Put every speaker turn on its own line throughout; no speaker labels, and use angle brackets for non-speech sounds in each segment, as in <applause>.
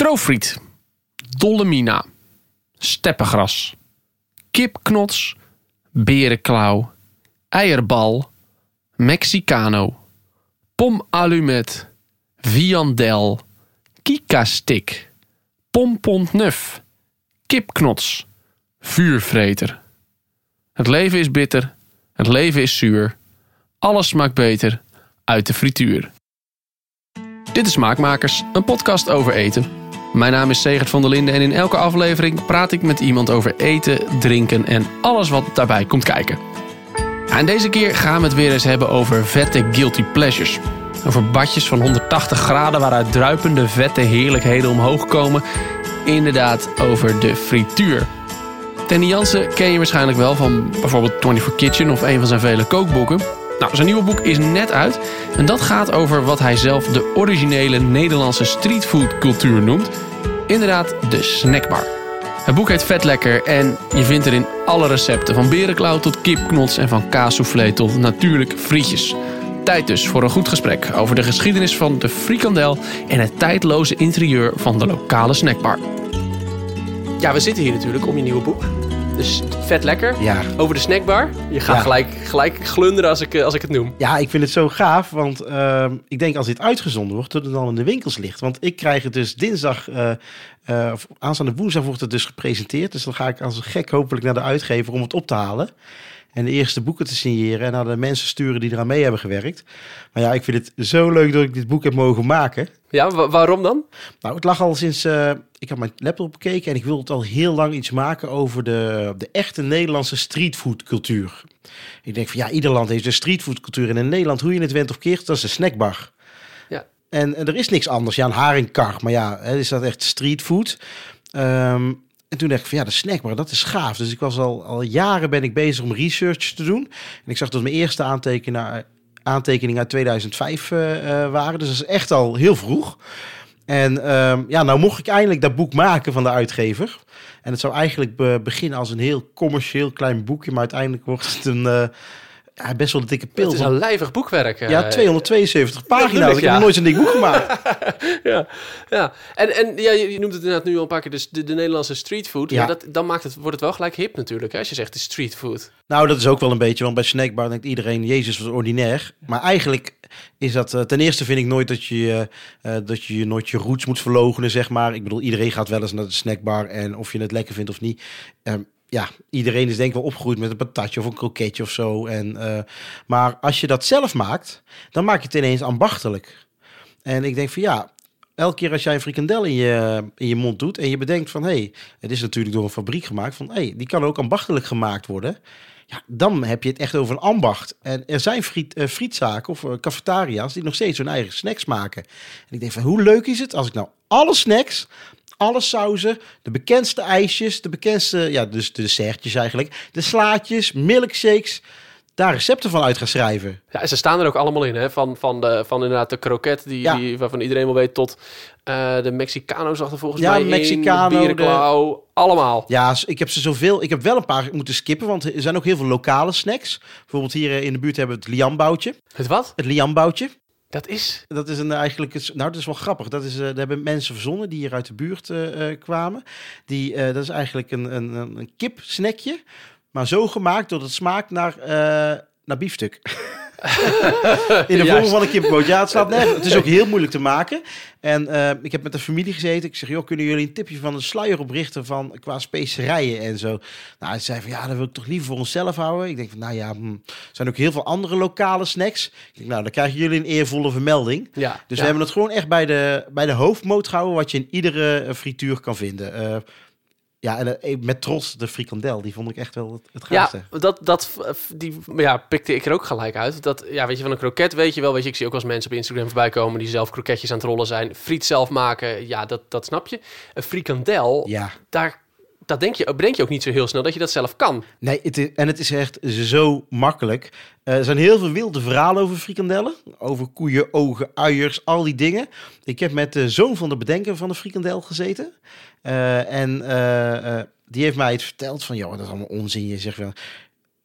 Stroofriet. Dollemina. Steppengras. Kipknots. Berenklauw. Eierbal. Mexicano. Pomalumet. Viandel. Kika-stick. Pompontneuf. Kipknots. Vuurvreter. Het leven is bitter. Het leven is zuur. Alles smaakt beter uit de frituur. Dit is Smaakmakers, een podcast over eten. Mijn naam is Segert van der Linden en in elke aflevering praat ik met iemand over eten, drinken en alles wat daarbij komt kijken. En deze keer gaan we het weer eens hebben over vette guilty pleasures. Over badjes van 180 graden waaruit druipende vette heerlijkheden omhoog komen. Inderdaad, over de frituur. Danny Jansen ken je waarschijnlijk wel van bijvoorbeeld 24 Kitchen of een van zijn vele kookboeken. Nou, zijn nieuwe boek is net uit en dat gaat over wat hij zelf de originele Nederlandse streetfoodcultuur noemt. Inderdaad, de snackbar. Het boek heet Vet Lekker en je vindt erin alle recepten van berenklauw tot kipknots en van kaassoufflé tot natuurlijk frietjes. Tijd dus voor een goed gesprek over de geschiedenis van de frikandel en het tijdloze interieur van de lokale snackbar. Ja, we zitten hier natuurlijk om je nieuwe boek. Dus vet lekker.
Ja.
Over de snackbar. Je gaat
Ja.
gelijk, gelijk glunderen als ik, eh, als ik het noem.
Ja, ik vind het zo gaaf, want ehm, ik denk als dit uitgezonden wordt, dat het dan in de winkels ligt. Want ik krijg het dus dinsdag, eh, of aanstaande woensdag wordt het dus gepresenteerd. Dus dan ga ik als een gek hopelijk naar de uitgever om het op te halen. En de eerste boeken te signeren en naar de mensen sturen die eraan mee hebben gewerkt. Maar ja, ik vind het zo leuk dat ik dit boek heb mogen maken.
Ja, wa- waarom dan?
Nou, het lag al sinds. eh, ik had mijn laptop bekeken en ik wilde het al heel lang iets maken over de, de echte Nederlandse streetfoodcultuur. Ik denk van ja, ieder land heeft een streetfoodcultuur. En in Nederland, hoe je het went of keert, dat is de snackbar.
Ja.
En, en er is niks anders. Ja, een haringkar. Maar ja, is dat echt streetfood? Ehm, en toen dacht ik van ja, de snackbar, dat is gaaf. Dus ik was al, al jaren ben ik bezig om research te doen. En ik zag dat mijn eerste aantekeningen, uit 2005 eh, eh, waren. Dus dat is echt al heel vroeg. En ehm, ja, nou mocht ik eindelijk dat boek maken van de uitgever. En het zou eigenlijk be- beginnen als een heel commercieel klein boekje. Maar uiteindelijk wordt het een eh, ja, best wel een dikke pil.
Het is een lijvig boekwerk. eh.
ja, 272 pagina's.
bedoel ik,
heb nog nooit zo'n dik boek gemaakt. <laughs>
ja, ja. En, en ja, je noemt het inderdaad nu al een paar keer dus de, de Nederlandse streetfood. Ja. Dat, dan maakt het, wordt het wel gelijk hip natuurlijk, hè, als je zegt de streetfood.
Nou, dat is ook wel een beetje, want bij Snackbar denkt iedereen, Jezus was ordinair. Maar eigenlijk is dat, eh, ten eerste vind ik nooit dat je, eh, eh, dat je nooit je roots moet verlogenen, zeg maar. Ik bedoel, iedereen gaat wel eens naar de snackbar en of je het lekker vindt of niet. Ehm, ja, iedereen is denk ik wel opgegroeid met een patatje of een kroketje of zo. En, eh, maar als je dat zelf maakt, dan maak je het ineens ambachtelijk. En ik denk van ja, elke keer als jij een frikandel in je, in je mond doet en je bedenkt van hé, hey, het is natuurlijk door een fabriek gemaakt, van hé, hey, die kan ook ambachtelijk gemaakt worden. Ja, dan heb je het echt over een ambacht. En er zijn friet, eh, frietzaken of eh, cafetaria's die nog steeds hun eigen snacks maken. En ik denk van hoe leuk is het als ik nou alle snacks, alle sauzen, de bekendste ijsjes, de bekendste, ja, dus de dessertjes eigenlijk, de slaatjes, milkshakes, daar recepten van uit ga schrijven.
Ja, en ze staan er ook allemaal in, hè? Van, van, de, van inderdaad de kroket, die,
Ja.
die, waarvan iedereen wel weet, tot eh, de Mexicano zag er volgens
Ja,
mij in,
Mexicano,
de bierenklauw, allemaal.
Ja, ik heb ze zoveel. Ik heb wel een paar moeten skippen, want er zijn ook heel veel lokale snacks. Bijvoorbeeld hier eh, in de buurt hebben we het liamboutje.
Het wat?
Het liamboutje.
Dat is...
Dat is een eigenlijk, nou dat is wel grappig. Dat is, eh daar hebben mensen verzonnen die hier uit de buurt kwamen. Die, dat is eigenlijk een, een, een een kip-snackje, maar zo gemaakt dat het smaakt naar, eh, naar biefstuk. <laughs> In de vorm van een kippenboot. Ja, het slaat nergens. Het is ook heel moeilijk te maken. En eh, ik heb met de familie gezeten. Ik zeg, joh, kunnen jullie een tipje van een sluier oprichten van qua specerijen en zo? Nou, hij zei van, ja, dat wil ik toch liever voor onszelf houden. Ik denk van, nou ja, hm, er zijn ook heel veel andere lokale snacks. Ik denk, nou, dan krijgen jullie een eervolle vermelding.
Ja,
Dus
ja.
we hebben het gewoon echt bij de, bij de hoofdmoot gehouden, wat je in iedere eh, frituur kan vinden. Eh, ja, en eh, met trots de frikandel, die vond ik echt wel het, het gaafste.
Ja, dat, dat die, ja, pikte ik er ook gelijk uit. Dat, ja, weet je, van een kroket weet je wel. Weet je, ik zie ook wel eens mensen op Instagram voorbij komen die zelf kroketjes aan het rollen zijn. Friet zelf maken, ja, dat, dat snap je. Een frikandel,
Ja.
daar, dat denk je, bedenk je ook niet zo heel snel dat je dat zelf kan.
Nee, het is, en het is echt zo makkelijk. Eh, er zijn heel veel wilde verhalen over frikandellen. Over koeien, ogen, uiers, al die dingen. Ik heb met de zoon van de bedenker van de frikandel gezeten. Eh, en eh, die heeft mij het verteld van... joh, dat is allemaal onzin. Je zegt wel...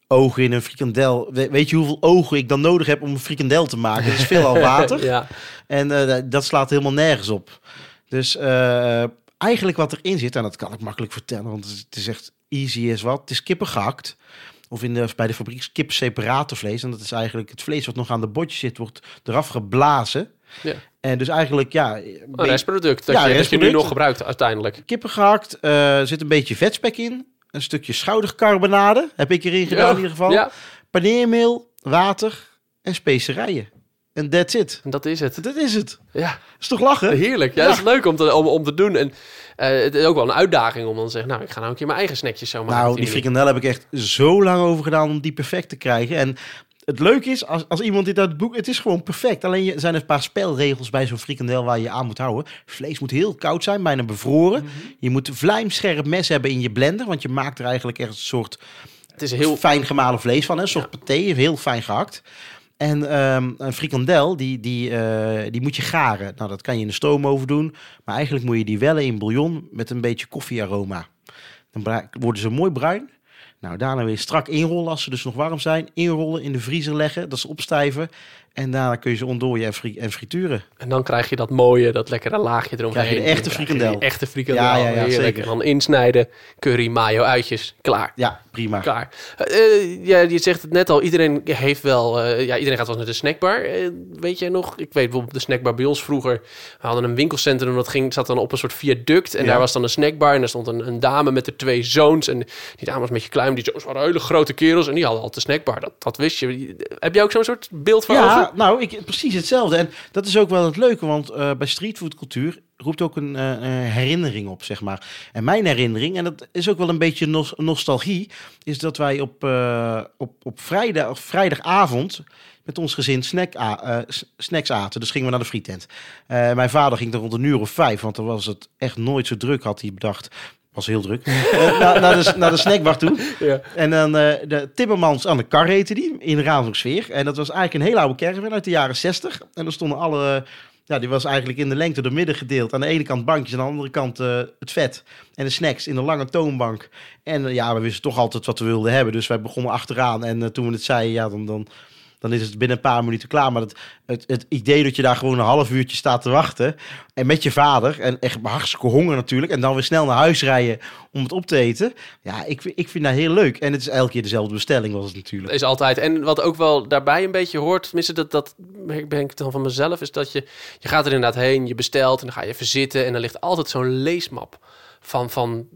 Ogen in een frikandel. We- weet je hoeveel ogen ik dan nodig heb om een frikandel te maken? Dat is veelal <laughs> water.
Ja,
En dat slaat helemaal nergens op. Dus eigenlijk wat erin zit, en dat kan ik makkelijk vertellen, want het is- is echt easy as wat. Het is kippen gehakt. Of in de, bij de fabriek kip separatorvlees. En dat is eigenlijk het vlees wat nog aan de botje zit, wordt eraf geblazen.
Ja.
En dus eigenlijk, ja...
Een restproduct dat,
Ja,
je, dat je nu nog gebruikt uiteindelijk.
kippen gehakt. eh, er zit een beetje vetspek in. Een stukje schoudercarbonade heb ik erin gedaan in ieder geval.
Ja,
Paneermeel, water en specerijen. En that's it.
en dat is het.
Dat is het.
Ja,
Is toch lachen?
heerlijk. Ja,
Ja.
dat is leuk om te, om, om te doen. En eh, het is ook wel een uitdaging om dan te zeggen... nou, ik ga nou een keer mijn eigen snackjes zo maken.
Nou, die frikandel heb ik echt zo lang over gedaan om die perfect te krijgen. En het leuke is, als, als iemand dit uit het boek... Het is gewoon perfect. Alleen je- er zijn een paar spelregels bij zo'n frikandel waar je aan moet houden. Vlees moet heel koud zijn, bijna bevroren.
Mhm.
Je moet vlijmscherp mes hebben in je blender. Want je maakt er eigenlijk echt een soort
Het is heel...
fijn gemalen vlees van. hè, Een soort paté, heel fijn gehakt. En ehm, een frikandel, die, die, eh, die moet je garen. Nou, dat kan je in de stoomoven doen. Maar eigenlijk moet je die wellen in bouillon met een beetje koffiearoma. Dan worden ze mooi bruin. Nou, daarna weer strak inrollen als ze dus nog warm zijn. Inrollen, in de vriezer leggen, dat ze opstijven. En daarna kun je ze ontdooien en, fri- en frituren.
En dan krijg je dat mooie, dat lekkere laagje eromheen.
Krijg je de echte
je
frikandel.
echte frikandel.
Ja, ja, ja, zeker.
En dan insnijden, curry, mayo, uitjes. Klaar.
Ja, prima.
Klaar. Eh, ja, je zegt het net al, iedereen heeft wel, eh, ja, iedereen gaat wel naar de snackbar. Eh, weet je nog? Ik weet bijvoorbeeld de snackbar bij ons vroeger. We hadden een winkelcentrum dat ging, zat dan op een soort viaduct. En
Ja.
daar was dan een snackbar en daar stond een, een dame met de twee zoons. En die dame was een beetje klein, die zoons waren hele grote kerels. En die hadden altijd de snackbar. Dat, dat wist je. Heb jij ook zo'n soort beeld van
Ja, nou, ik, precies hetzelfde. En dat is ook wel het leuke, want eh, bij streetfoodcultuur roept ook een eh, eh, herinnering op, zeg maar. En mijn herinnering, en dat is ook wel een beetje nos- nostalgie, is dat wij op, eh, op, op vrijdag, vrijdagavond met ons gezin snack snacks aten. Dus gingen we naar de frietent. Mijn vader ging er rond een uur of vijf, want dan was het echt nooit zo druk, had hij bedacht. Was heel druk. <laughs> Eh, naar, naar, de, naar de snackbar toe.
Ja.
En dan eh, de Timmermans aan de kar heette die, in Ravensweer. En dat was eigenlijk een hele oude caravan uit de jaren 60. En er stonden alle, ja, die was eigenlijk in de lengte door midden gedeeld. Aan de ene kant bankjes, aan de andere kant eh, het vet. En de snacks in de lange toonbank. En eh, ja, we wisten toch altijd wat we wilden hebben. Dus wij begonnen achteraan. En eh, toen we het zeiden, ja, dan... dan dan is het binnen een paar minuten klaar. Maar het, het, het idee dat je daar gewoon een half uurtje staat te wachten. En met je vader. En echt hartstikke honger natuurlijk. En dan weer snel naar huis rijden om het op te eten. Ja, ik, ik vind dat heel leuk. En het is elke keer dezelfde bestelling was het natuurlijk.
is altijd. En wat ook wel daarbij een beetje hoort, tenminste dat, dat ben ik dan van mezelf, is dat je, je gaat er inderdaad heen, je bestelt en dan ga je even zitten en dan ligt altijd zo'n leesmap van, van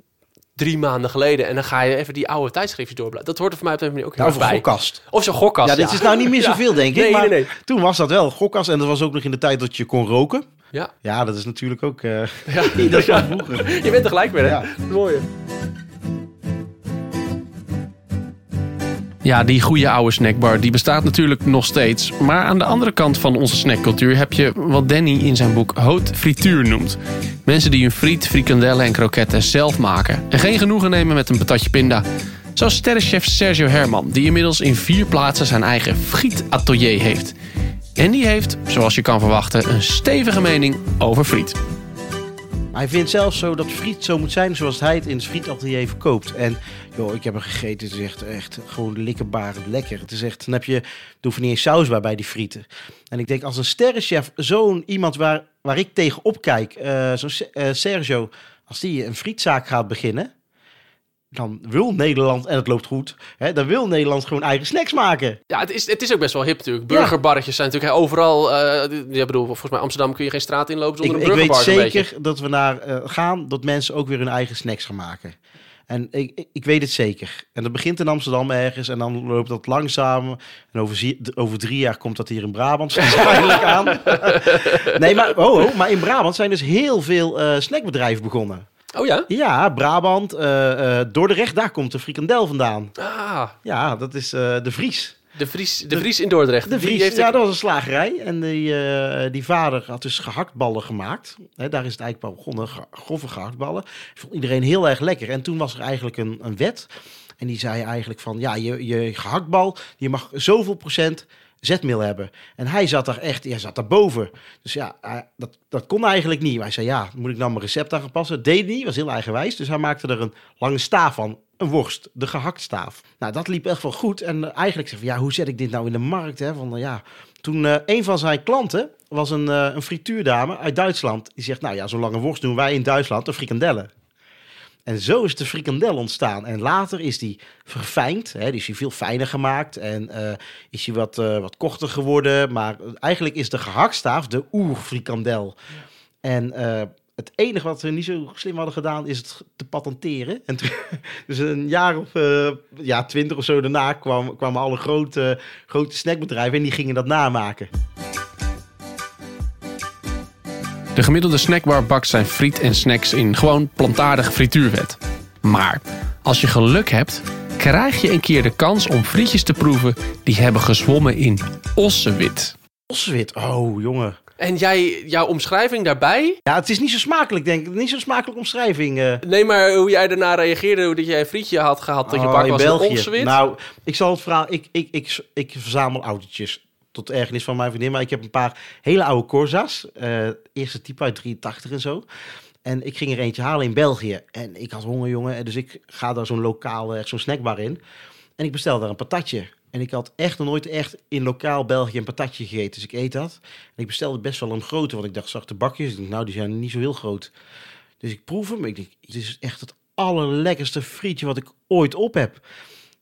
drie maanden geleden en dan ga je even die oude tijdschriftjes doorbladeren. Dat hoort er voor mij op een manier ook heel
Nou, voor
bij.
gokkast.
Of zo'n gokkast.
Ja, dit is nou niet meer
Ja. <laughs>
zoveel, denk ik.
Nee,
maar
nee, nee.
toen was dat wel gokkast. En dat was ook nog in de tijd dat je kon roken.
Ja,
Ja, dat is natuurlijk ook... eh
ja.
dat is van vroeger.
Je bent er gelijk mee, hè?
Ja.
Mooi.
Ja, die goede oude snackbar die bestaat natuurlijk nog steeds. Maar aan de andere kant van onze snackcultuur heb je wat Danny in zijn boek haute frituur noemt. Mensen die hun friet, frikandellen en kroketten zelf maken. En geen genoegen nemen met een patatje pinda. Zoals sterrenchef Sergio Herman, die inmiddels in vier plaatsen zijn eigen frietatelier heeft. En die heeft, zoals je kan verwachten, een stevige mening over friet.
Hij vindt zelfs zo dat friet zo moet zijn zoals hij het in het frietatelier verkoopt. En joh, ik heb hem gegeten. Het is echt, echt gewoon likkerbarend lekker. Het is echt, dan heb je, er hoeft niet eens saus bij die frieten. En ik denk als een sterrenchef, zo'n iemand waar, waar ik tegenop kijk, eh zo'n eh, Sergio, als die een frietzaak gaat beginnen, dan wil Nederland, en het loopt goed, hè, dan wil Nederland gewoon eigen snacks maken.
Ja, het is, het is ook best wel hip natuurlijk. Burgerbarretjes zijn natuurlijk overal... eh ja, bedoel, volgens mij Amsterdam kun je geen straat inlopen
Ik,
zonder
ik
een
weet
burgerbar. zo'n beetje.
zeker dat we naar eh, gaan dat mensen ook weer hun eigen snacks gaan maken. En ik, ik, ik weet het zeker. En dat begint in Amsterdam ergens en dan loopt dat langzaam. En over, over drie jaar komt dat hier in Brabant <laughs> waarschijnlijk aan. <laughs> nee, maar, oh, oh, maar in Brabant zijn dus heel veel eh, snackbedrijven begonnen.
Oh ja?
Ja, Brabant, eh, eh, Dordrecht, daar komt de frikandel vandaan.
Ah,
Ja, dat is eh, de Vries.
de Vries, de Vries in Dordrecht.
De Vries,
heeft
ja, dat was een slagerij. En die, die vader had dus gehaktballen gemaakt. Daar is het eigenlijk begonnen, grove gehaktballen. Vond iedereen heel erg lekker. En toen was er eigenlijk een, een wet. En die zei eigenlijk van, ja, je, je gehaktbal, je mag zoveel procent zetmeel hebben. En hij zat daar echt, hij zat daar boven. Dus ja, dat, dat kon eigenlijk niet. Maar hij zei, ja, moet ik nou mijn recept aan gaan passen? Deed niet, was heel eigenwijs. Dus hij maakte er een lange staaf van. Een worst, de gehaktstaaf. Nou, dat liep echt wel goed. En eh, eigenlijk zei hij, ja, hoe zet ik dit nou in de markt? Hè? Van, nou ja, toen eh, een van zijn klanten was een, eh, een frituurdame uit Duitsland. Die zegt, nou ja, zo'n lange worst doen wij in Duitsland de frikandellen. En zo is de frikandel ontstaan. En later is die verfijnd. Hè, die is die veel fijner gemaakt. En eh, is hij wat, eh, wat korter geworden. Maar eigenlijk is de gehaktstaaf de oerfrikandel. En eh, het enige wat we niet zo slim hadden gedaan... is het te patenteren. En toen- <laughs> dus een jaar of ja, twintig of zo daarna... Kwam, kwamen alle grote, grote snackbedrijven... en die gingen dat namaken.
De gemiddelde snackbar bakt zijn friet en snacks in gewoon plantaardig frituurvet. Maar als je geluk hebt, krijg je een keer de kans om frietjes te proeven die hebben gezwommen in ossewit.
Oswit, oh jongen.
En jij, jouw omschrijving daarbij?
Ja, het is niet zo smakelijk, denk ik. Niet zo'n smakelijke omschrijving. eh.
Nee, maar hoe jij daarna reageerde, hoe dat jij een frietje had gehad, dat je
Oh,
bak
in
was in
België.
Ossewit.
Nou, ik zal het verhaal... Ik, ik, ik, ik verzamel autootjes. Tot ergernis van mijn vriendin. Maar ik heb een paar hele oude Corsa's. eh, eerste type uit 83 en zo. En ik ging er eentje halen in België. En ik had honger, jongen. En dus ik ga daar zo'n lokaal, echt zo'n snackbar in. En ik bestel daar een patatje. En ik had echt nog nooit echt in lokaal België een patatje gegeten. Dus ik eet dat. En ik bestelde best wel een grote. Want ik dacht, zag de bakjes. Nou, die zijn niet zo heel groot. Dus ik proef hem. Ik denk, dit is echt het allerlekkerste frietje wat ik ooit op heb.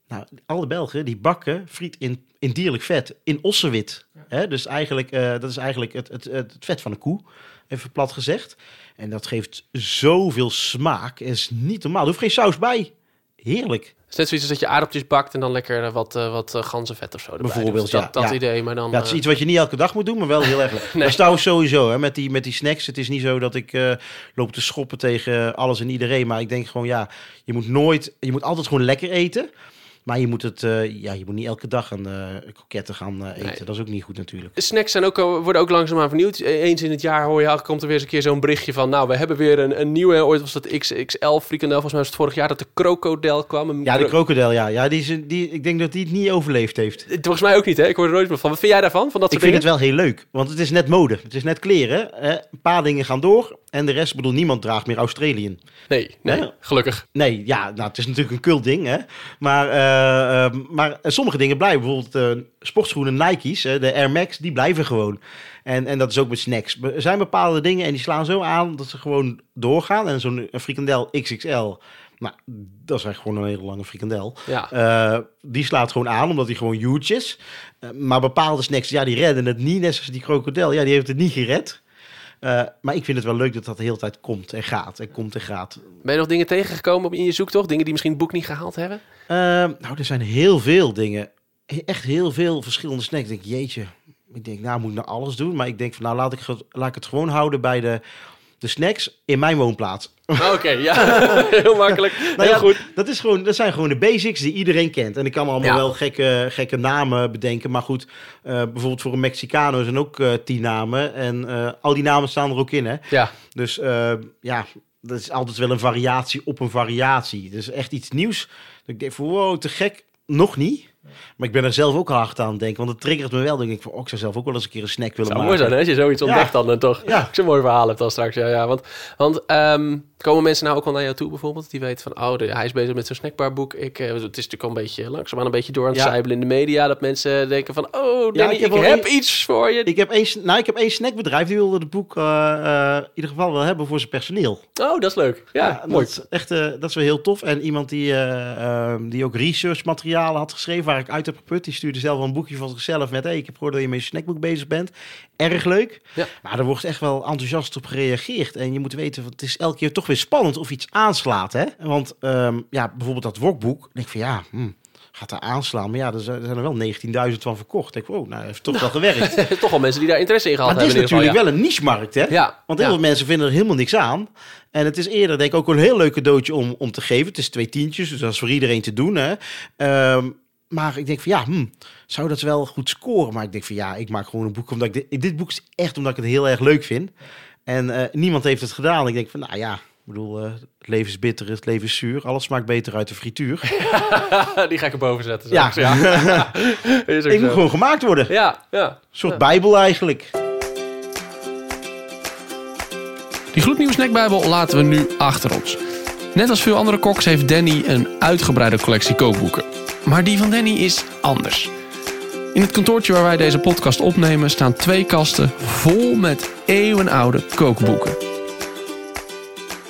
Nou, alle Belgen die bakken friet in, in dierlijk vet, in ossewit. Hè? Dus eigenlijk, eh, dat is eigenlijk het, het, het vet van een koe, even plat gezegd. En dat geeft zoveel smaak. Is niet normaal. Er hoeft geen saus bij. Heerlijk.
Het is net zoiets als dat je aardappeltjes bakt en dan lekker eh, wat, eh, wat ganzenvet of zo erbij.
Bijvoorbeeld,
doet.
ja.
Dat, dat
Ja.
idee, maar dan...
Ja, het is iets wat je niet elke dag moet doen, maar wel heel erg <laughs> lekker.
Nee.
Dat is trouwens sowieso, hè, met, die, met die snacks. Het is niet zo dat ik eh, loop te schoppen tegen alles en iedereen. Maar ik denk gewoon, ja, je moet nooit... Je moet altijd gewoon lekker eten. Maar je moet het... eh, ja, je moet niet elke dag een eh kroketten gaan eh, eten.
Nee.
Dat is ook niet goed natuurlijk.
Snacks zijn ook, worden ook langzaamaan vernieuwd. E- Eens in het jaar hoor je, komt er weer eens een keer zo'n berichtje van... nou, we hebben weer een, een nieuwe, ooit was dat XXL frikandel. Volgens mij was het vorig jaar dat de krokodel kwam. Een
Ja, de
kro-
krokodil, ja. ja die is, die, ik denk dat die het niet overleefd heeft.
Volgens mij ook niet, hè? Ik hoor er nooit meer van. Wat vind jij daarvan, van dat
Ik vind
dingen?
het wel heel leuk, want het is net mode. Het is net kleren. Hè. Een paar dingen gaan door en de rest, bedoel, niemand draagt meer Australiën.
Nee, nee,
Nee.
gelukkig.
Nee, ja, nou, het is natuurlijk een cult ding, hè. Maar, eh, eh, maar sommige dingen blijven. Bijvoorbeeld eh, sportschoenen Nike's, de Air Max, die blijven gewoon. En, en dat is ook met snacks. Er zijn bepaalde dingen en die slaan zo aan dat ze gewoon doorgaan. En zo'n frikandel XXL, nou, dat is echt gewoon een hele lange frikandel.
Ja.
Eh, die slaat gewoon aan, omdat hij gewoon huge is. Maar bepaalde snacks, ja, die redden het niet. Net zoals die krokodil, ja, die heeft het niet gered. Eh, maar ik vind het wel leuk dat dat de hele tijd komt en gaat. En komt en gaat.
Ben je nog dingen tegengekomen op- in je zoektocht? Dingen die misschien het boek niet gehaald hebben?
Eh, nou, er zijn heel veel dingen. Echt heel veel verschillende snacks. Ik denk, jeetje. Ik denk, nou, moet ik nou alles doen? Maar ik denk van, nou, laat ik, laat ik het gewoon houden bij de, de snacks in mijn woonplaats.
Oké, ja. <laughs> Heel makkelijk.
Nou
Heel
ja,
goed.
Dat, is gewoon, dat zijn gewoon de basics die iedereen kent. En ik kan allemaal
Ja.
wel gekke, gekke namen bedenken. Maar goed, eh, bijvoorbeeld voor een Mexicano zijn ook eh, tien namen. En eh, al die namen staan er ook in, hè.
Ja,
Dus ja, dat is altijd wel een variatie op een variatie. Dus echt iets nieuws. Dat ik denk van, wow, te gek. Nog niet. Maar ik ben er zelf ook hard aan het denken. Want het triggert me wel. Dan denk ik van, oh, ik zou zelf ook wel eens een keer een snack willen
zou
maken.
mooi zijn hè, als je zoiets ontdekt dan, dan toch.
Ja.
Ik zo'n mooi verhaal hebt dan straks. Ja, ja. Want, want ehm, komen mensen nou ook wel naar jou toe bijvoorbeeld? Die weten van, oh, de- hij is bezig met zo'n snackbarboek. Ik, eh, het is natuurlijk al een beetje langzaamaan een beetje door aan het
Ja.
in de media. Dat mensen denken van, oh, Danny,
ik
ik
heb
iets voor je.
Ik heb, één, nou, ik heb één snackbedrijf. Die wilde het boek eh, eh, in ieder geval wel hebben voor zijn personeel.
Oh, dat is leuk. Ja, mooi.
Dat echt, eh, dat is wel heel tof. En iemand die, eh, ehm, die ook research materialen had geschreven, waar ik uit heb geput, die stuurde zelf een boekje van zichzelf met: hey, ik heb gehoord dat je met je snackboek bezig bent. Erg leuk.
Ja.
Maar er wordt echt wel enthousiast op gereageerd. En je moet weten, het is elke keer toch weer spannend of iets aanslaat. Hè? Want ehm, ja, bijvoorbeeld dat wokboek, denk ik van ja. hm, Gaat er aanslaan, maar ja, er zijn er wel 19.000 van verkocht. Ik wow, nou, heeft toch wel gewerkt. <laughs>
toch wel mensen die daar interesse in gehad
Maar het is
hebben. in ieder
natuurlijk wel een niche-markt, hè?
ja.
Want heel
ja.
veel mensen vinden er helemaal niks aan. En het is eerder, denk ik, ook een heel leuk cadeautje om, om te geven. Het is twee tientjes, dus dat is voor iedereen te doen. Hè? Ehm, maar ik denk van ja, hm, zou dat wel goed scoren? Maar ik denk van ja, ik maak gewoon een boek. Omdat ik dit, dit boek is echt omdat ik het heel erg leuk vind. En eh, niemand heeft het gedaan. Ik denk van nou ja, ik bedoel, eh, het leven is bitter, het leven is zuur. Alles smaakt beter uit de frituur. <laughs>
die ga ik erboven zetten.
Ja.
ja. <laughs> Is ook
ik moet gewoon gemaakt worden. Een
Ja, ja.
soort bijbel eigenlijk.
Die gloednieuwe snackbijbel laten we nu achter ons. Net als veel andere koks heeft Danny een uitgebreide collectie kookboeken. Maar die van Danny is anders. In het kantoortje waar wij deze podcast opnemen staan twee kasten vol met eeuwenoude kookboeken.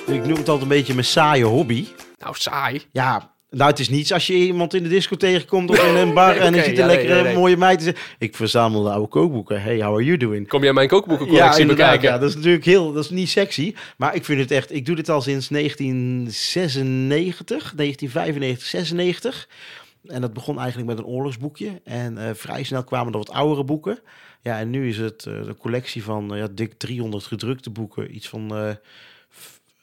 Ik noem het altijd een beetje mijn saaie hobby.
Nou, saai.
Ja, nou, het is niets als je iemand in de disco tegenkomt of in een bar <laughs> en ziet
ja,
een lekkere
nee, nee.
mooie meid. die zegt, Ik verzamel de oude kookboeken. Hey, how are you doing?
Kom jij mijn kookboekencollectie
inderdaad,
bekijken?
Ja, dat is natuurlijk heel, dat is niet sexy. Maar ik vind het echt, ik doe dit al sinds 1996, 1995, 96. En dat begon eigenlijk met een oorlogsboekje. En eh, vrij snel kwamen er wat oudere boeken. Ja, en nu is het eh, een collectie van eh, ja, dik 300 gedrukte boeken. Iets van, eh,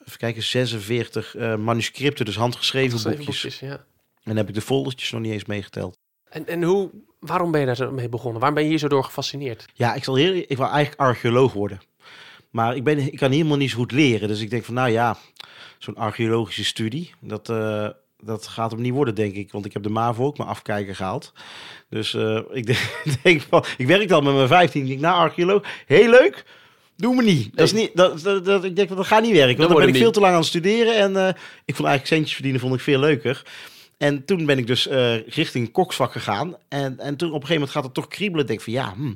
even kijken, 46 eh, manuscripten, dus handgeschreven boekjes.
boekjes, ja.
En dan heb ik de foldertjes nog niet eens meegeteld.
En, en hoe, waarom ben je daar zo mee begonnen? Waarom ben je hier zo door gefascineerd?
Ja, ik zal heel, ik wil eigenlijk archeoloog worden. Maar ik, ben, ik kan helemaal niet zo goed leren. Dus ik denk van, nou ja, zo'n archeologische studie, dat, eh, dat gaat hem niet worden, denk ik. Want ik heb de MAVO ook maar afkijken gehaald. Dus eh, ik denk, <laughs> denk van, ik werk al met mijn 15. Ik denk, nou, archeoloog, heel leuk. Doe me niet. Dat is niet dat, dat, dat, ik denk, dat gaat niet werken. Want dan ben ik veel te lang aan het studeren. En eh, ik vond eigenlijk centjes verdienen vond ik veel leuker. En toen ben ik dus eh, richting koksvak gegaan. En, en toen op een gegeven moment gaat het toch kriebelen. Ik denk van ja, hm,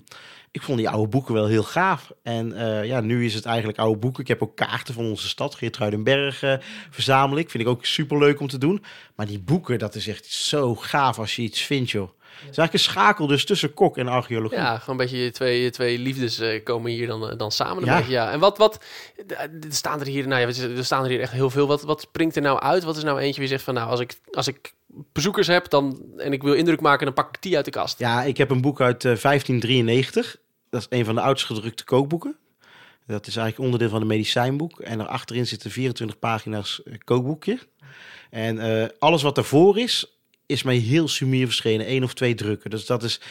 ik vond die oude boeken wel heel gaaf. En eh, ja, nu is het eigenlijk oude boeken. Ik heb ook kaarten van onze stad, Geertruidenberg, eh verzamel ik. Vind ik ook super leuk om te doen. Maar die boeken, dat is echt zo gaaf als je iets vindt, joh. Het is eigenlijk een schakel dus tussen kok en archeologie.
Ja, gewoon een beetje je twee, je twee liefdes eh, komen hier dan, eh, dan samen. Een
Ja.
beetje, ja. En wat, wat staan er hier, nou ja, er staan er hier echt heel veel. Wat, wat springt er nou uit? Wat is nou eentje wie zegt van, nou, als ik, als ik bezoekers heb dan, en ik wil indruk maken, dan pak ik die uit de kast.
Ja, ik heb een boek uit eh, 1593. Dat is een van de oudst gedrukte kookboeken. Dat is eigenlijk onderdeel van een medicijnboek. En erachterin zitten 24 pagina's eh, kookboekje. En eh, alles wat daarvoor is, is mij heel sumier verschenen. één of twee drukken. Dus dat is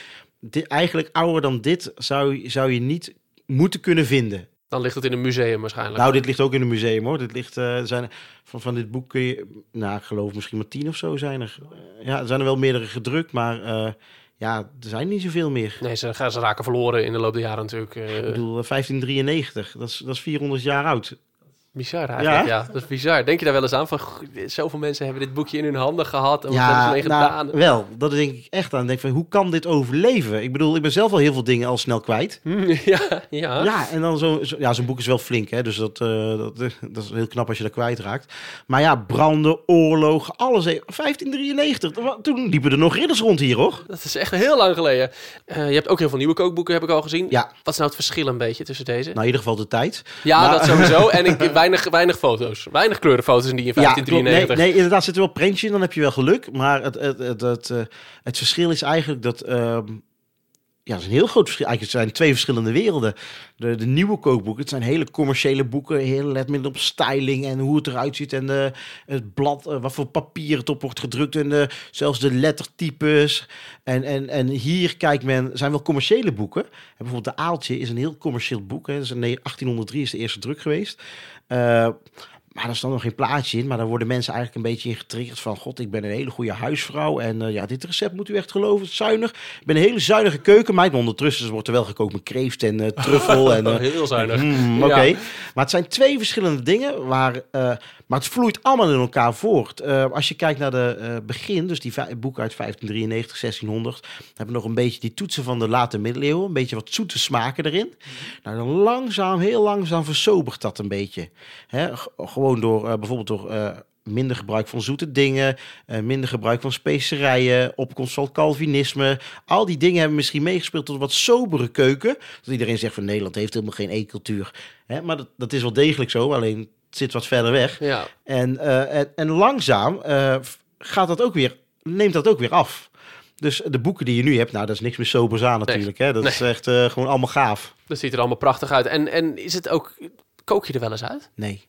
di- eigenlijk ouder dan dit zou, zou je niet moeten kunnen vinden.
Dan ligt het in een museum waarschijnlijk.
Nou, dit ligt ook in een museum hoor. Dit ligt, er zijn van, van dit boek kun je, nou, ik geloof misschien maar tien of zo zijn er. Eh, ja, er zijn er wel meerdere gedrukt, maar eh, ja, er zijn niet zoveel meer.
nee, ze, gaan- ze raken verloren in de loop der jaren natuurlijk.
Ik bedoel, eh, 1593, dat is, dat is 400 jaar oud.
Bizar eigenlijk, ja.
Ja.
Dat is bizar. Denk je daar wel eens aan van, goh, zoveel mensen hebben dit boekje in hun handen gehad. En wat hebben ze
Ja,
ermee
nou,
gedaan?
wel. Dat denk ik echt aan. Ik denk van, hoe kan dit overleven? Ik bedoel, ik ben zelf al heel veel dingen al snel kwijt. <laughs>
ja, ja.
Ja, en dan zo, zo- ja, zo'n boek is wel flink, hè. Dus dat, eh, dat, <laughs> dat is heel knap als je dat kwijtraakt. Maar ja, branden, oorlog, alles. hè. 1593, wa- toen liepen er nog ridders rond hier, hoor.
Dat is echt heel lang geleden. Eh, je hebt ook heel veel nieuwe kookboeken, heb ik al gezien.
Ja,
Wat is nou het verschil een beetje tussen deze?
nou in ieder geval de tijd.
ja,
maar-
dat sowieso. En ik, <laughs> weinig, weinig foto's. Weinig kleurenfoto's in die in
Ja, klopt.
1593.
nee, nee, inderdaad zit er wel prentje in, dan heb je wel geluk. Maar het, het, het, het, eh, het verschil is eigenlijk dat... ehm, ja, is een heel groot verschil. Eigenlijk zijn twee verschillende werelden. De, de nieuwe kookboeken, het zijn hele commerciële boeken. Heel let met op styling en hoe het eruit ziet. En de, het blad, eh, wat voor papier het op wordt gedrukt. En de, zelfs de lettertypes. En, en, en hier kijkt men, zijn wel commerciële boeken. En bijvoorbeeld De Aaltje is een heel commercieel boek. Hè. Is in 1803 is de eerste druk geweest. Eh, maar er staat nog geen plaatje in. Maar dan worden mensen eigenlijk een beetje in getriggerd van... God, ik ben een hele goede huisvrouw. En eh, ja, dit recept moet u echt geloven. Is zuinig. Ik ben een hele zuinige keukenmeid. Maar ondertussen wordt er wel gekookt met kreeft en eh, truffel. <laughs> en, eh,
heel zuinig.
Mm, Oké, maar het zijn twee verschillende dingen, waar, maar het vloeit allemaal in elkaar voort. Als je kijkt naar de begin, dus die boeken uit 1593, 1600, hebben we nog een beetje die toetsen van de late middeleeuwen, een beetje wat zoete smaken erin. Nou, dan langzaam, heel langzaam versobert dat een beetje. Hè? g- gewoon door eh, bijvoorbeeld door eh, minder gebruik van zoete dingen, eh, minder gebruik van specerijen, opkomst van Calvinisme. Al die dingen hebben misschien meegespeeld tot een wat sobere keuken. Dat iedereen zegt van Nederland heeft helemaal geen eetcultuur. Hè? Maar dat, dat is wel degelijk zo, alleen het zit wat verder weg.
Ja.
En, en, en langzaam gaat dat ook weer, neemt dat ook weer af. Dus de boeken die je nu hebt, nou, dat is niks meer sobers aan natuurlijk. Hè? Dat
Nee.
is echt gewoon allemaal gaaf.
Dat ziet er allemaal prachtig uit. En, en is het ook... Kook je er wel eens uit?
Nee.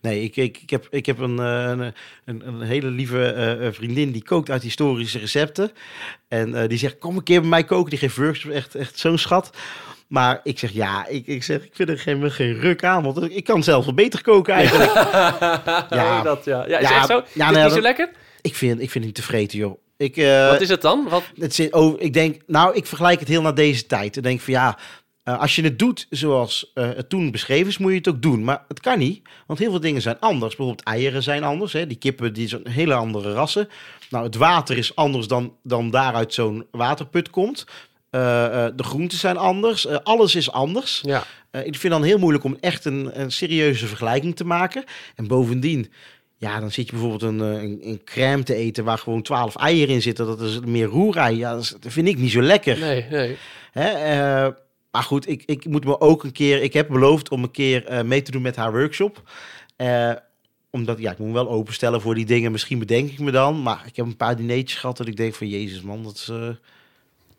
Nee, ik, ik, ik heb, ik heb een, eh, een, een, hele lieve eh, eh, vriendin die kookt uit historische recepten. En die zegt, kom een keer bij mij koken. Die geeft workshops, echt, echt zo'n schat. Maar ik zeg, ja, ik, ik, zeg, ik vind er geen, geen ruk aan. Want ik kan zelf wel beter koken eigenlijk. <laughs>
Ja, dat, ja. ja is
Ja,
echt zo?
ja,
is
nou,
niet zo lekker?
ik, vind, ik vind het niet tevreden, joh. Ik, eh,
Wat is het dan? Wat,
het zit, oh, ik denk, nou, ik vergelijk het heel naar deze tijd. Ik denk van ja, Eh, als je het doet zoals eh, het toen beschreven is, moet je het ook doen. Maar het kan niet, want heel veel dingen zijn anders. Bijvoorbeeld eieren zijn anders. Hè? Die kippen die zijn hele andere rassen. Nou, het water is anders dan, dan daaruit zo'n waterput komt. Eh, de groenten zijn anders. Alles is anders.
Ja.
Ik vind dan heel moeilijk om echt een, een serieuze vergelijking te maken. En bovendien, ja, dan zit je bijvoorbeeld een, een, een crème te eten waar gewoon 12 eieren in zitten. Dat is meer roerei. Ja, dat, is- dat vind ik niet zo lekker.
Nee, nee.
Hè? Maar goed, ik, ik moet me ook een keer. Ik heb beloofd om een keer eh, mee te doen met haar workshop. Eh, omdat, ja, ik moet me wel openstellen voor die dingen. Misschien bedenk ik me dan. Maar ik heb een paar dineetjes gehad dat ik denk van... Jezus man, dat is... eh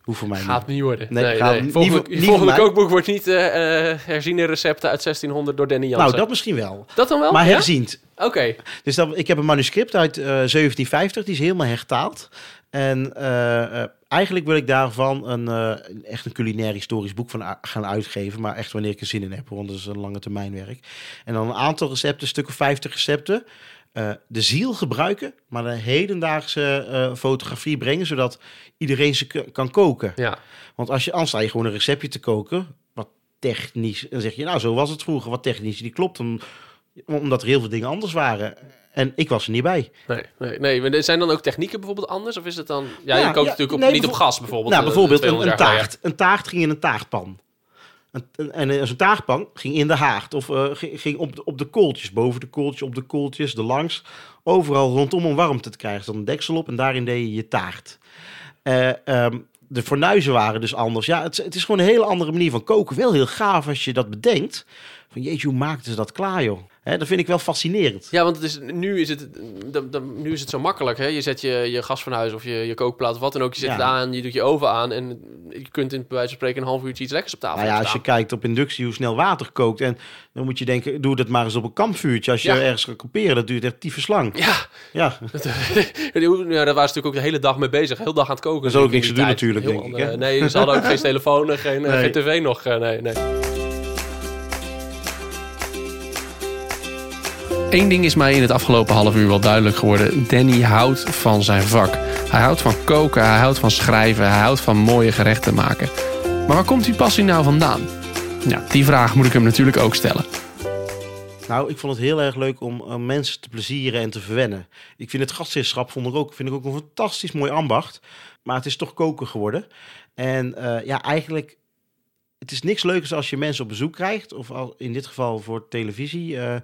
hoe voor mij
Gaat
niet.
niet worden.
Nee,
Nee,
gaat
nee.
niet
Volgende,
niet
volgende kookboek wordt niet eh, herziene recepten uit 1600 door Danny Jansen.
Nou, dat misschien wel.
Dat dan wel?
Maar
Ja?
herziend.
Oké.
Dus dat, ik heb een manuscript uit eh 1750, die is helemaal hertaald. En eigenlijk wil ik daarvan een, eh, echt een culinair historisch boek van gaan uitgeven. Maar echt wanneer ik er zin in heb, want dat is een lange termijn werk. En dan een aantal recepten, stukken 50 recepten. eh, de ziel gebruiken, maar de hedendaagse eh, fotografie brengen, zodat iedereen ze kan koken.
Ja.
Want als je, anders sta je gewoon een receptje te koken, wat technisch, en dan zeg je, nou, zo was het vroeger, wat technisch, die klopt, om, omdat er heel veel dingen anders waren. En ik was er niet bij.
Nee, nee, nee. Maar zijn dan ook technieken bijvoorbeeld anders? Of is het dan... Ja, je kookt
ja,
natuurlijk op,
nee,
niet op gas bijvoorbeeld.
nou,
eh,
bijvoorbeeld een,
200
een
jaar geleden.
taart. Een taart ging in een taartpan. Een- en eh, zo'n taartpan ging in de haard. Of eh, ging, op, de, op de kooltjes. Boven de kooltjes, op de kooltjes, de langs. Overal rondom om warmte te krijgen. Zat een deksel op en daarin deed je je taart. Eh, ehm, de fornuizen waren dus anders. Ja, het, is- het is gewoon een hele andere manier van koken. Wel heel gaaf als je dat bedenkt. Van jeetje, hoe maakten ze dat klaar, joh? Hè, dat vind ik wel fascinerend.
Ja, want het is, nu, is het, nu is het zo makkelijk. Hè? Je zet je, je gasfornuis of je, je kookplaat of wat dan ook. Je zet
Ja.
het aan, je doet je oven aan. En je kunt in bij wijze van spreken een half uurtje iets lekkers op tafel
Nou ja, als je kijkt op inductie hoe snel water kookt. En dan moet je denken, doe dat maar eens op een kampvuurtje. Als je
Ja.
ergens gaat kamperen, dat duurt echt tyfus lang.
Ja,
Ja, <laughs>
dat, <laughs> ja, daar waren ze natuurlijk ook de hele dag mee bezig. Heel dag aan het koken.
Er is ook niks te doen
tijd.
natuurlijk,
Heel
denk ik, hè?
Nee, ze hadden ook geen <laughs> telefoon, en geen, eh,
Nee.
geen tv nog. eh, nee, nee.
Eén ding is mij in het afgelopen half uur wel duidelijk geworden. Danny houdt van zijn vak. Hij houdt van koken, hij houdt van schrijven, hij houdt van mooie gerechten maken. Maar waar komt die passie nou vandaan? Ja, die vraag moet ik hem natuurlijk ook stellen.
nou, ik vond het heel erg leuk om eh, mensen te plezieren en te verwennen. Ik vind het gastheerschap vond ik ook, vind ik ook een fantastisch mooi ambacht. Maar het is toch koken geworden. En eh, ja, eigenlijk, het is niks leukers als je mensen op bezoek krijgt. Of in dit geval voor televisie. eh,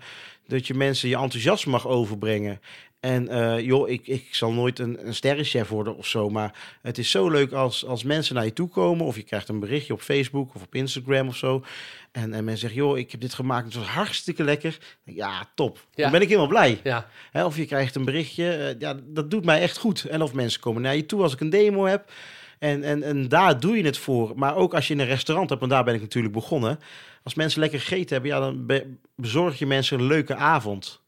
dat je mensen je enthousiasme mag overbrengen. En eh, joh, ik, ik zal nooit een, een sterrenchef worden of zo. Maar het is zo leuk als, als mensen naar je toe komen. Of je krijgt een berichtje op Facebook of op Instagram of zo. En, en men zegt, joh, ik heb dit gemaakt. Het was hartstikke lekker. Ja, top.
Ja.
Dan ben ik helemaal blij.
Ja,
Hè, of je krijgt een berichtje. eh, ja, dat doet mij echt goed. En of mensen komen naar je toe als ik een demo heb. En, en, en daar doe je het voor. Maar ook als je in een restaurant hebt, want daar ben ik natuurlijk begonnen. Als mensen lekker gegeten hebben, ja, dan be- bezorg je mensen een leuke avond.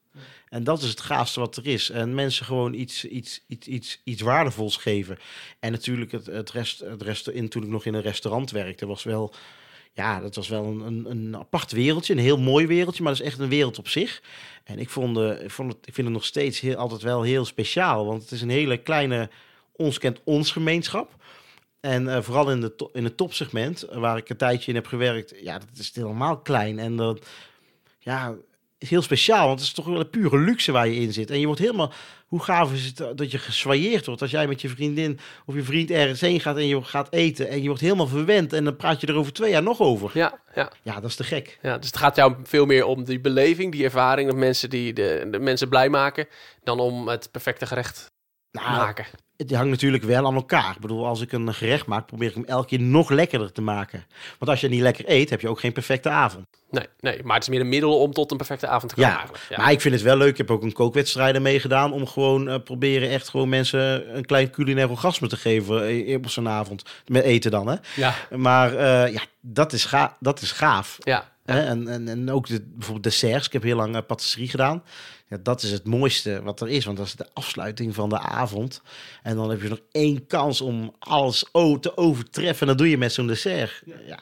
En dat is het gaafste wat er is. En mensen gewoon iets, iets, iets, iets, iets waardevols geven. En natuurlijk het, het rest, het rest in, toen ik nog in een restaurant werkte, was wel... Ja, dat was wel een, een, een apart wereldje. Een heel mooi wereldje, maar dat is echt een wereld op zich. En ik, vond, eh, ik, vond het, ik vind het nog steeds heel, altijd wel heel speciaal. Want het is een hele kleine ons kent ons gemeenschap. En eh, vooral in, de to- in het topsegment, eh, waar ik een tijdje in heb gewerkt, ja, dat is helemaal klein. En dat, ja, is heel speciaal, want het is toch wel een pure luxe waar je in zit. En je wordt helemaal, hoe gaaf is het eh, dat je geswailleerd wordt als jij met je vriendin of je vriend ergens heen gaat en je gaat eten en je wordt helemaal verwend en dan praat je er over twee jaar nog over.
ja, ja.
Ja, dat is te gek.
Ja, dus het gaat jou veel meer om die beleving, die ervaring, dat mensen die de, de mensen blij maken, dan om het perfecte gerecht
Nou,
maken.
het hangt natuurlijk wel aan elkaar. Ik bedoel, als ik een gerecht maak, probeer ik hem elke keer nog lekkerder te maken. Want als je niet lekker eet, heb je ook geen perfecte avond.
Nee, nee, maar het is meer een middel om tot een perfecte avond te komen
Ja.
Ja.
maar ik vind het wel leuk. Ik heb ook een kookwedstrijden meegedaan om gewoon eh, proberen echt gewoon mensen een klein culinair orgasme te geven eh, op zo'n avond. Met eten dan, hè.
ja,
Maar eh, ja, dat is, ga dat is gaaf.
ja?
En, en, en ook de, bijvoorbeeld desserts. Ik heb heel lang eh, patisserie gedaan. Ja, dat is het mooiste wat er is, want dat is de afsluiting van de avond. En dan heb je nog één kans om alles te overtreffen. En dat doe je met zo'n dessert. Ja,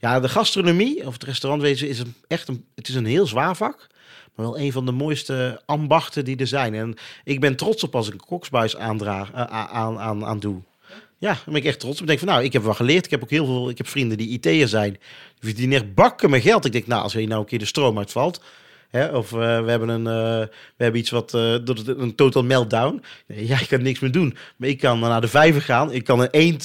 ja, de gastronomie of het restaurantwezen is een, echt een, het is een heel zwaar vak. Maar wel een van de mooiste ambachten die er zijn. En ik ben trots op als ik een koksbuis aandraag, eh, aan, aan, aan doe. Ja, daar ben ik echt trots op. Ik denk van, nou, ik heb wel geleerd. Ik heb ook heel veel, ik heb vrienden die IT'er zijn. Die verdienen echt bakken met geld. Ik denk, nou, als er nou een keer de stroom uitvalt... Hè, of eh, we hebben een, uh, we hebben iets wat uh, een total meltdown. Nee, ja, ik kan niks meer doen. Maar ik kan naar de vijver gaan. Ik kan een eend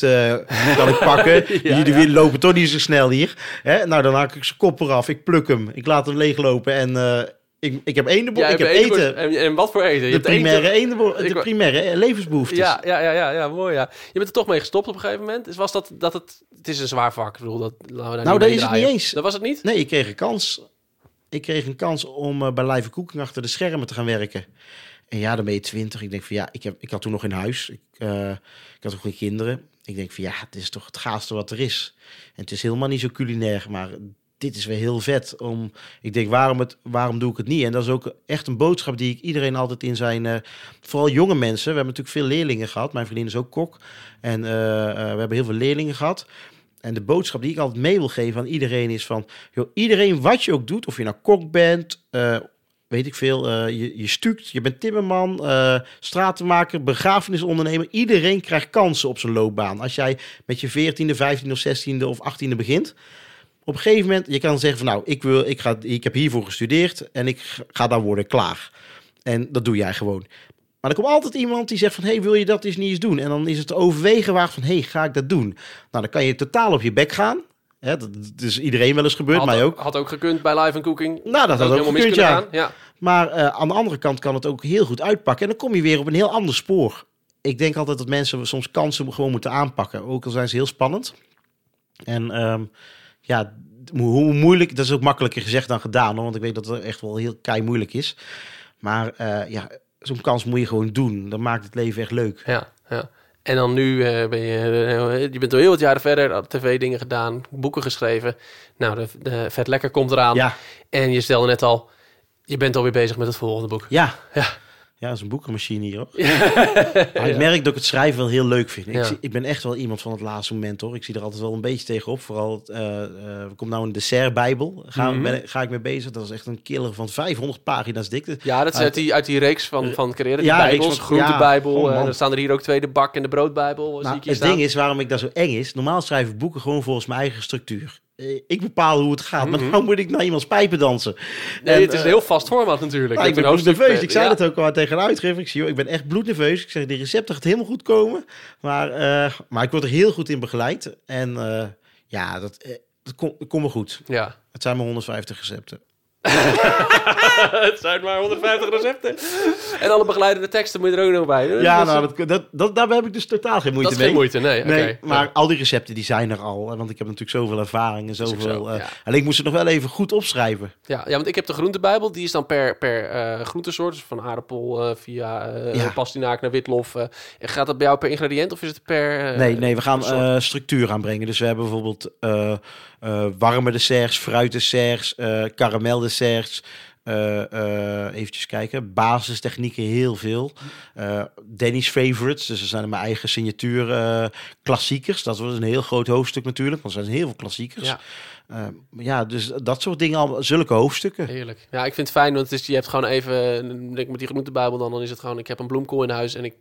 kan ik pakken. <laughs> ja, die ja. lopen toch niet zo snel hier. Hè? Nou, dan haak ik zijn kop eraf. Ik pluk hem. Ik laat hem leeglopen en ik, ik heb ene ja, ik heb eten.
En, en, wat voor eten?
Je de primaire, ene, de primaire levensbehoeftes.
Ja, ja, ja, ja, ja, mooi ja. Je bent er toch mee gestopt op een gegeven moment. Dus was dat, dat het... Het is een zwaar vak. Ik bedoel, dat,
nou, dat is het niet eens.
Dat was het niet?
Nee, ik kreeg een kans. Ik kreeg een kans om uh, bij Live Cooking achter de schermen te gaan werken. En ja, dan ben je twintig. Ik denk van ja, ik, heb, ik had toen nog in huis. Ik, uh, ik had ook geen kinderen. Ik denk van ja, het is toch het gaafste wat er is. En het is helemaal niet zo culinair, maar dit is weer heel vet. Om, ik denk, waarom, het, waarom doe ik het niet? En dat is ook echt een boodschap die ik iedereen altijd in zijn... Uh, vooral jonge mensen. We hebben natuurlijk veel leerlingen gehad. Mijn vriendin is ook kok. En uh, uh, we hebben heel veel leerlingen gehad. En de boodschap die ik altijd mee wil geven aan iedereen is van... Joh, iedereen wat je ook doet, of je nou kok bent... weet ik veel, je, je stukt, je bent timmerman, stratenmaker, begrafenisondernemer. Iedereen krijgt kansen op zijn loopbaan. Als jij met je 14e, 15e of 16e of 18e begint op een gegeven moment, je kan zeggen van nou, ik, wil, ik, ga, ik heb hiervoor gestudeerd en ik ga dan worden klaar. En dat doe jij gewoon. Maar er komt altijd iemand die zegt van, hey, wil je dat eens niet eens doen? En dan is het overwegen waard van, hey, ga ik dat doen? Nou, dan kan je totaal op je bek gaan. Hè, dat, is iedereen wel eens gebeurd,
had,
mij ook.
Had ook gekund bij Live Cooking.
Nou, dat, had ook gekund, ja. ja. Maar uh, aan de andere kant kan het ook heel goed uitpakken. En dan kom je weer op een heel ander spoor. Ik denk altijd dat mensen soms kansen gewoon moeten aanpakken. Ook al zijn ze heel spannend. En um, ja, hoe moeilijk, dat is ook makkelijker gezegd dan gedaan, hoor, want ik weet dat het echt wel heel kei moeilijk is. Maar uh, ja, zo'n kans moet je gewoon doen. Dan maakt het leven echt leuk.
Ja, ja. En dan nu uh, ben je, uh, je bent al heel wat jaren verder, tv-dingen gedaan, boeken geschreven. Nou, de, de Vet Lekker komt eraan. Ja. En je stelde net al, je bent alweer bezig met het volgende boek.
Ja. ja. Ja, dat is een boekenmachine hier, hoor. <laughs> ik merk dat ik het schrijven wel heel leuk vind. Ik, ik, ben echt wel iemand van het laatste moment, hoor. Ik zie er altijd wel een beetje tegenop. Vooral, uh, uh, komt nou een dessertbijbel. Ga, mm -hmm. ga ik mee bezig. Dat is echt een killer van 500 pagina's dikte.
Ja, dat is uit die, uit die reeks van, van Carrera, die ja, bijbels. Groentebijbel. Ja, oh, en dan staan er hier ook twee, de bak en de broodbijbel.
Nou, het ding is, waarom ik dat zo eng is... Normaal schrijf ik boeken gewoon volgens mijn eigen structuur. Eh, ik bepaal hoe het gaat. Maar mm -hmm. moet ik naar iemands pijpen dansen?
Nee, en, het is een heel vast format natuurlijk.
Nou, ik ben nerveus. Ik zei dat ook al tegen een uitgever. Ik, zie, joh, ik ben echt bloednerveus. Ik zeg, die recepten gaat helemaal goed komen. Maar, uh, maar ik word er heel goed in begeleid. En uh, ja, dat, dat komt kom goed. Ja. Het zijn maar 150 recepten. <laughs>
het zijn maar 150 recepten. En alle begeleidende teksten moet je er ook nog bij.
Ja, nou, dat, dat, dat, daar heb ik dus totaal geen moeite
dat
mee.
geen moeite, nee. nee okay.
maar ja. al die recepten die zijn er al. Want ik heb natuurlijk zoveel ervaring en zoveel... Zo, uh, ja. Alleen ik moest het nog wel even goed opschrijven.
Ja, ja want ik heb de groentebijbel. Die is dan per, per uh, groentesoort. Dus van aardappel uh, via ja. pastinaak naar witlof. gaat dat bij jou per ingrediënt of is het per...
nee, nee, we gaan structuur aanbrengen. Dus we hebben bijvoorbeeld warme desserts, fruitdesserts, karameldesserts... Uh, uh, eventjes kijken. Basistechnieken heel veel. Uh, Danny's favorites. Dus er zijn mijn eigen signatuur klassiekers. Dat was een heel groot hoofdstuk natuurlijk. Want er zijn heel veel klassiekers. Ja. ja, dus dat soort dingen, al, zulke hoofdstukken.
Heerlijk. Ja, ik vind het fijn, want het is, je hebt gewoon even, denk met die groentebijbel dan, dan is het gewoon, ik heb een bloemkool in huis en ik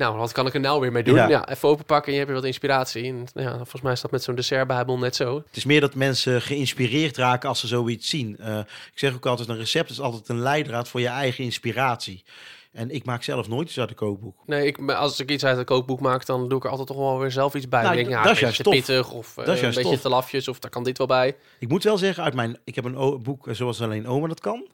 nou, wat kan ik er nou weer mee doen? Ja, ja even openpakken en je hebt weer wat inspiratie. En, ja, volgens mij is dat met zo'n dessertbijbel net zo.
Het is meer dat mensen geïnspireerd raken als ze zoiets zien. Uh, ik zeg ook altijd, een recept is altijd een leidraad voor je eigen inspiratie. En ik maak zelf nooit iets uit een kookboek.
Nee, ik, als ik iets uit een kookboek maak, dan doe ik er altijd toch wel weer zelf iets bij. Nou, denk, ja, dat is juist pittig of uh, een beetje te lafjes of daar kan dit wel bij.
Ik moet wel zeggen, uit mijn, ik heb een boek zoals alleen oma dat kan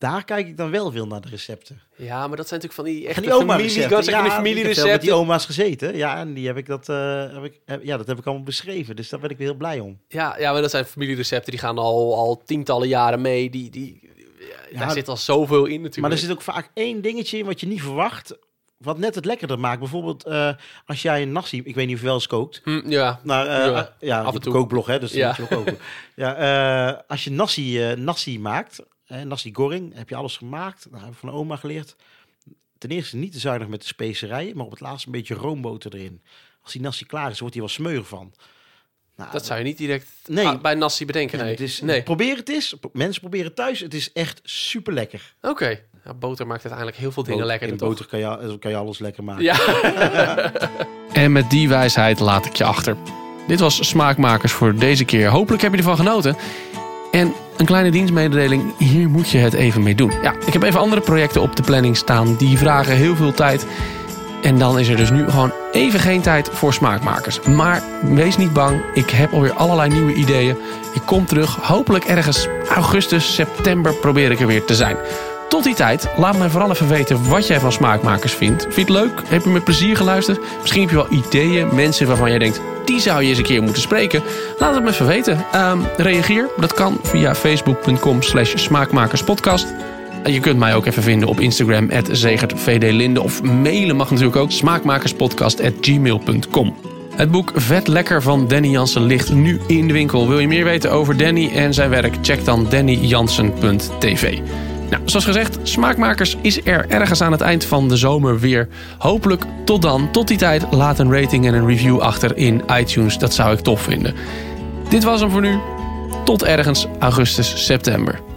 daar kijk ik dan wel veel naar de recepten.
Ja, maar dat zijn natuurlijk van die echte die oma familie, ik zeggen, ja, familierecepten.
met die oma's gezeten. Ja, en die heb ik dat, uh, heb ik, ja, dat heb ik allemaal beschreven. Dus daar ben ik weer heel blij om.
Ja, ja, maar dat zijn familierecepten die gaan al, al tientallen jaren mee. Die, die, ja, daar zit al zoveel in natuurlijk.
Maar er zit ook vaak één dingetje in wat je niet verwacht wat net het lekkerder maakt. Bijvoorbeeld uh, als jij een nasi, ik weet niet of je wel eens kookt.
Hm, ja.
Maar uh, ja, ja, af en toe kookblog hè, dus ja. moet je ook koken. <laughs> ja, uh, als je nasi, nasi maakt, en nasi goreng, heb je alles gemaakt. Dat heb ik van oma geleerd. Ten eerste niet te zuinig met de specerijen, maar op het laatst een beetje roomboter erin. Als die nasi klaar is, wordt hij wel smeuig van. Nou,
Dat zou je niet direct
Nee.
ah, bij Nassi bedenken. Nee.
Het is,
nee.
Probeer het eens. Mensen proberen thuis. Het is echt super lekker.
Oké. Ja, boter maakt uiteindelijk heel veel dingen lekker.
In boter kan je, kan je alles lekker maken.
Ja. <laughs> en met die wijsheid laat ik je achter. Dit was Smaakmakers voor deze keer. Hopelijk heb je ervan genoten. En een kleine dienstmededeling, hier moet je het even mee doen. Ja, ik heb even andere projecten op de planning staan. Die vragen heel veel tijd. En dan is er dus nu gewoon even geen tijd voor smaakmakers. Maar wees niet bang, ik heb alweer allerlei nieuwe ideeën. Ik kom terug, hopelijk ergens augustus, september probeer ik er weer te zijn. Tot die tijd, laat me vooral even weten wat jij van smaakmakers vindt. Vind je het leuk? Heb je met plezier geluisterd? Misschien heb je wel ideeën, mensen waarvan jij denkt... die zou je eens een keer moeten spreken. Laat het me even weten. Ehm, reageer, dat kan via facebook.com slash smaakmakerspodcast. Je kunt mij ook even vinden op Instagram, zegertvdlinde. Of mailen mag natuurlijk ook, smaakmakerspodcast.gmail.com. Het boek Vet Lekker van Danny Jansen ligt nu in de winkel. Wil je meer weten over Danny en zijn werk? Check dan dannyjansen.tv. Nou, zoals gezegd, Smaakmakers is er ergens aan het eind van de zomer weer. Hopelijk tot dan. Tot die tijd laat een rating en een review achter in iTunes. Dat zou ik tof vinden. Dit was hem voor nu. Tot ergens augustus, september.